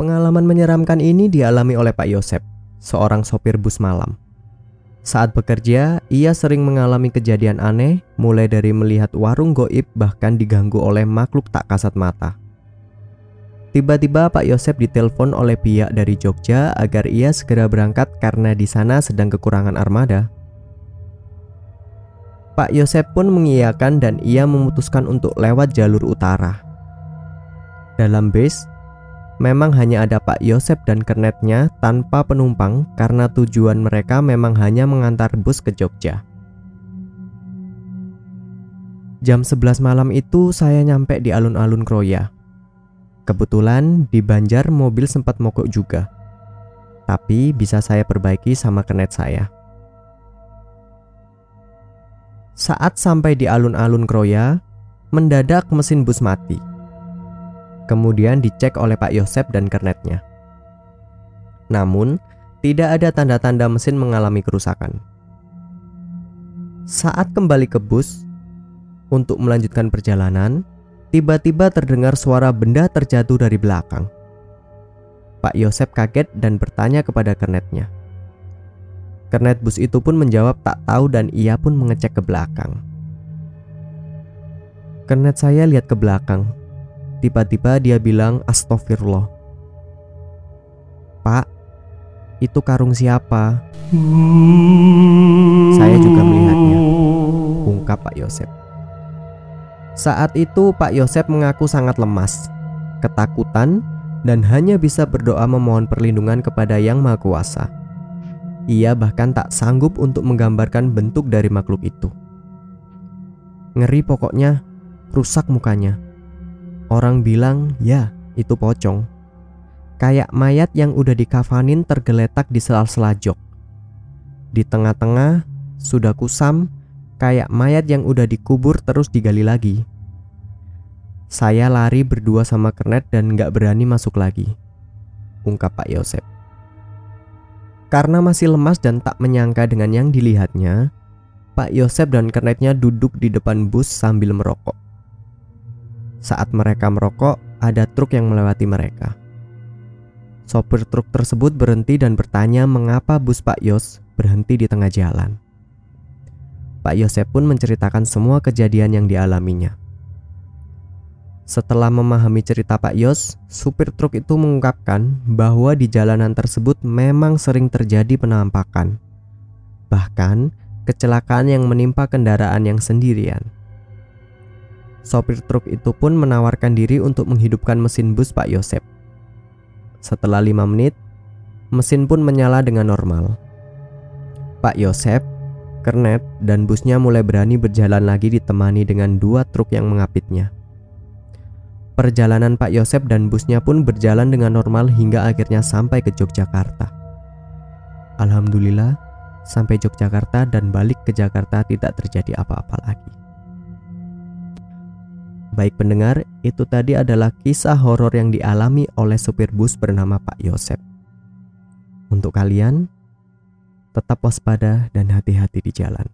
Pengalaman menyeramkan ini dialami oleh Pak Yosep, seorang sopir bus malam. Saat bekerja, ia sering mengalami kejadian aneh, mulai dari melihat warung goib bahkan diganggu oleh makhluk tak kasat mata. Tiba-tiba Pak Yosep ditelepon oleh pihak dari Jogja agar ia segera berangkat karena di sana sedang kekurangan armada. Pak Yosep pun mengiyakan dan ia memutuskan untuk lewat jalur utara. Dalam base, memang hanya ada Pak Yosep dan kernetnya tanpa penumpang karena tujuan mereka memang hanya mengantar bus ke Jogja. Jam 11 malam itu saya nyampe di alun-alun Kroya. Kebetulan di Banjar mobil sempat mogok juga. Tapi bisa saya perbaiki sama kernet saya. Saat sampai di alun-alun Kroya, mendadak mesin bus mati kemudian dicek oleh Pak Yosep dan kernetnya. Namun, tidak ada tanda-tanda mesin mengalami kerusakan. Saat kembali ke bus untuk melanjutkan perjalanan, tiba-tiba terdengar suara benda terjatuh dari belakang. Pak Yosep kaget dan bertanya kepada kernetnya. Kernet bus itu pun menjawab tak tahu dan ia pun mengecek ke belakang. Kernet saya lihat ke belakang Tiba-tiba dia bilang astagfirullah. Pak, itu karung siapa? Saya juga melihatnya, ungkap Pak Yosep. Saat itu Pak Yosep mengaku sangat lemas, ketakutan, dan hanya bisa berdoa memohon perlindungan kepada Yang Maha Kuasa. Ia bahkan tak sanggup untuk menggambarkan bentuk dari makhluk itu. Ngeri pokoknya, rusak mukanya. Orang bilang, ya itu pocong. Kayak mayat yang udah dikafanin tergeletak di sela-sela jok. Di tengah-tengah, sudah kusam, kayak mayat yang udah dikubur terus digali lagi. Saya lari berdua sama Kernet dan gak berani masuk lagi. Ungkap Pak Yosep. Karena masih lemas dan tak menyangka dengan yang dilihatnya, Pak Yosep dan Kernetnya duduk di depan bus sambil merokok. Saat mereka merokok, ada truk yang melewati mereka. Sopir truk tersebut berhenti dan bertanya mengapa bus Pak Yos berhenti di tengah jalan. Pak Yosep pun menceritakan semua kejadian yang dialaminya. Setelah memahami cerita Pak Yos, supir truk itu mengungkapkan bahwa di jalanan tersebut memang sering terjadi penampakan. Bahkan, kecelakaan yang menimpa kendaraan yang sendirian. Sopir truk itu pun menawarkan diri untuk menghidupkan mesin bus Pak Yosep. Setelah lima menit, mesin pun menyala dengan normal. Pak Yosep, Kernet, dan busnya mulai berani berjalan lagi ditemani dengan dua truk yang mengapitnya. Perjalanan Pak Yosep dan busnya pun berjalan dengan normal hingga akhirnya sampai ke Yogyakarta. Alhamdulillah, sampai Yogyakarta dan balik ke Jakarta tidak terjadi apa-apa lagi. Baik pendengar, itu tadi adalah kisah horor yang dialami oleh supir bus bernama Pak Yosep. Untuk kalian, tetap waspada dan hati-hati di jalan.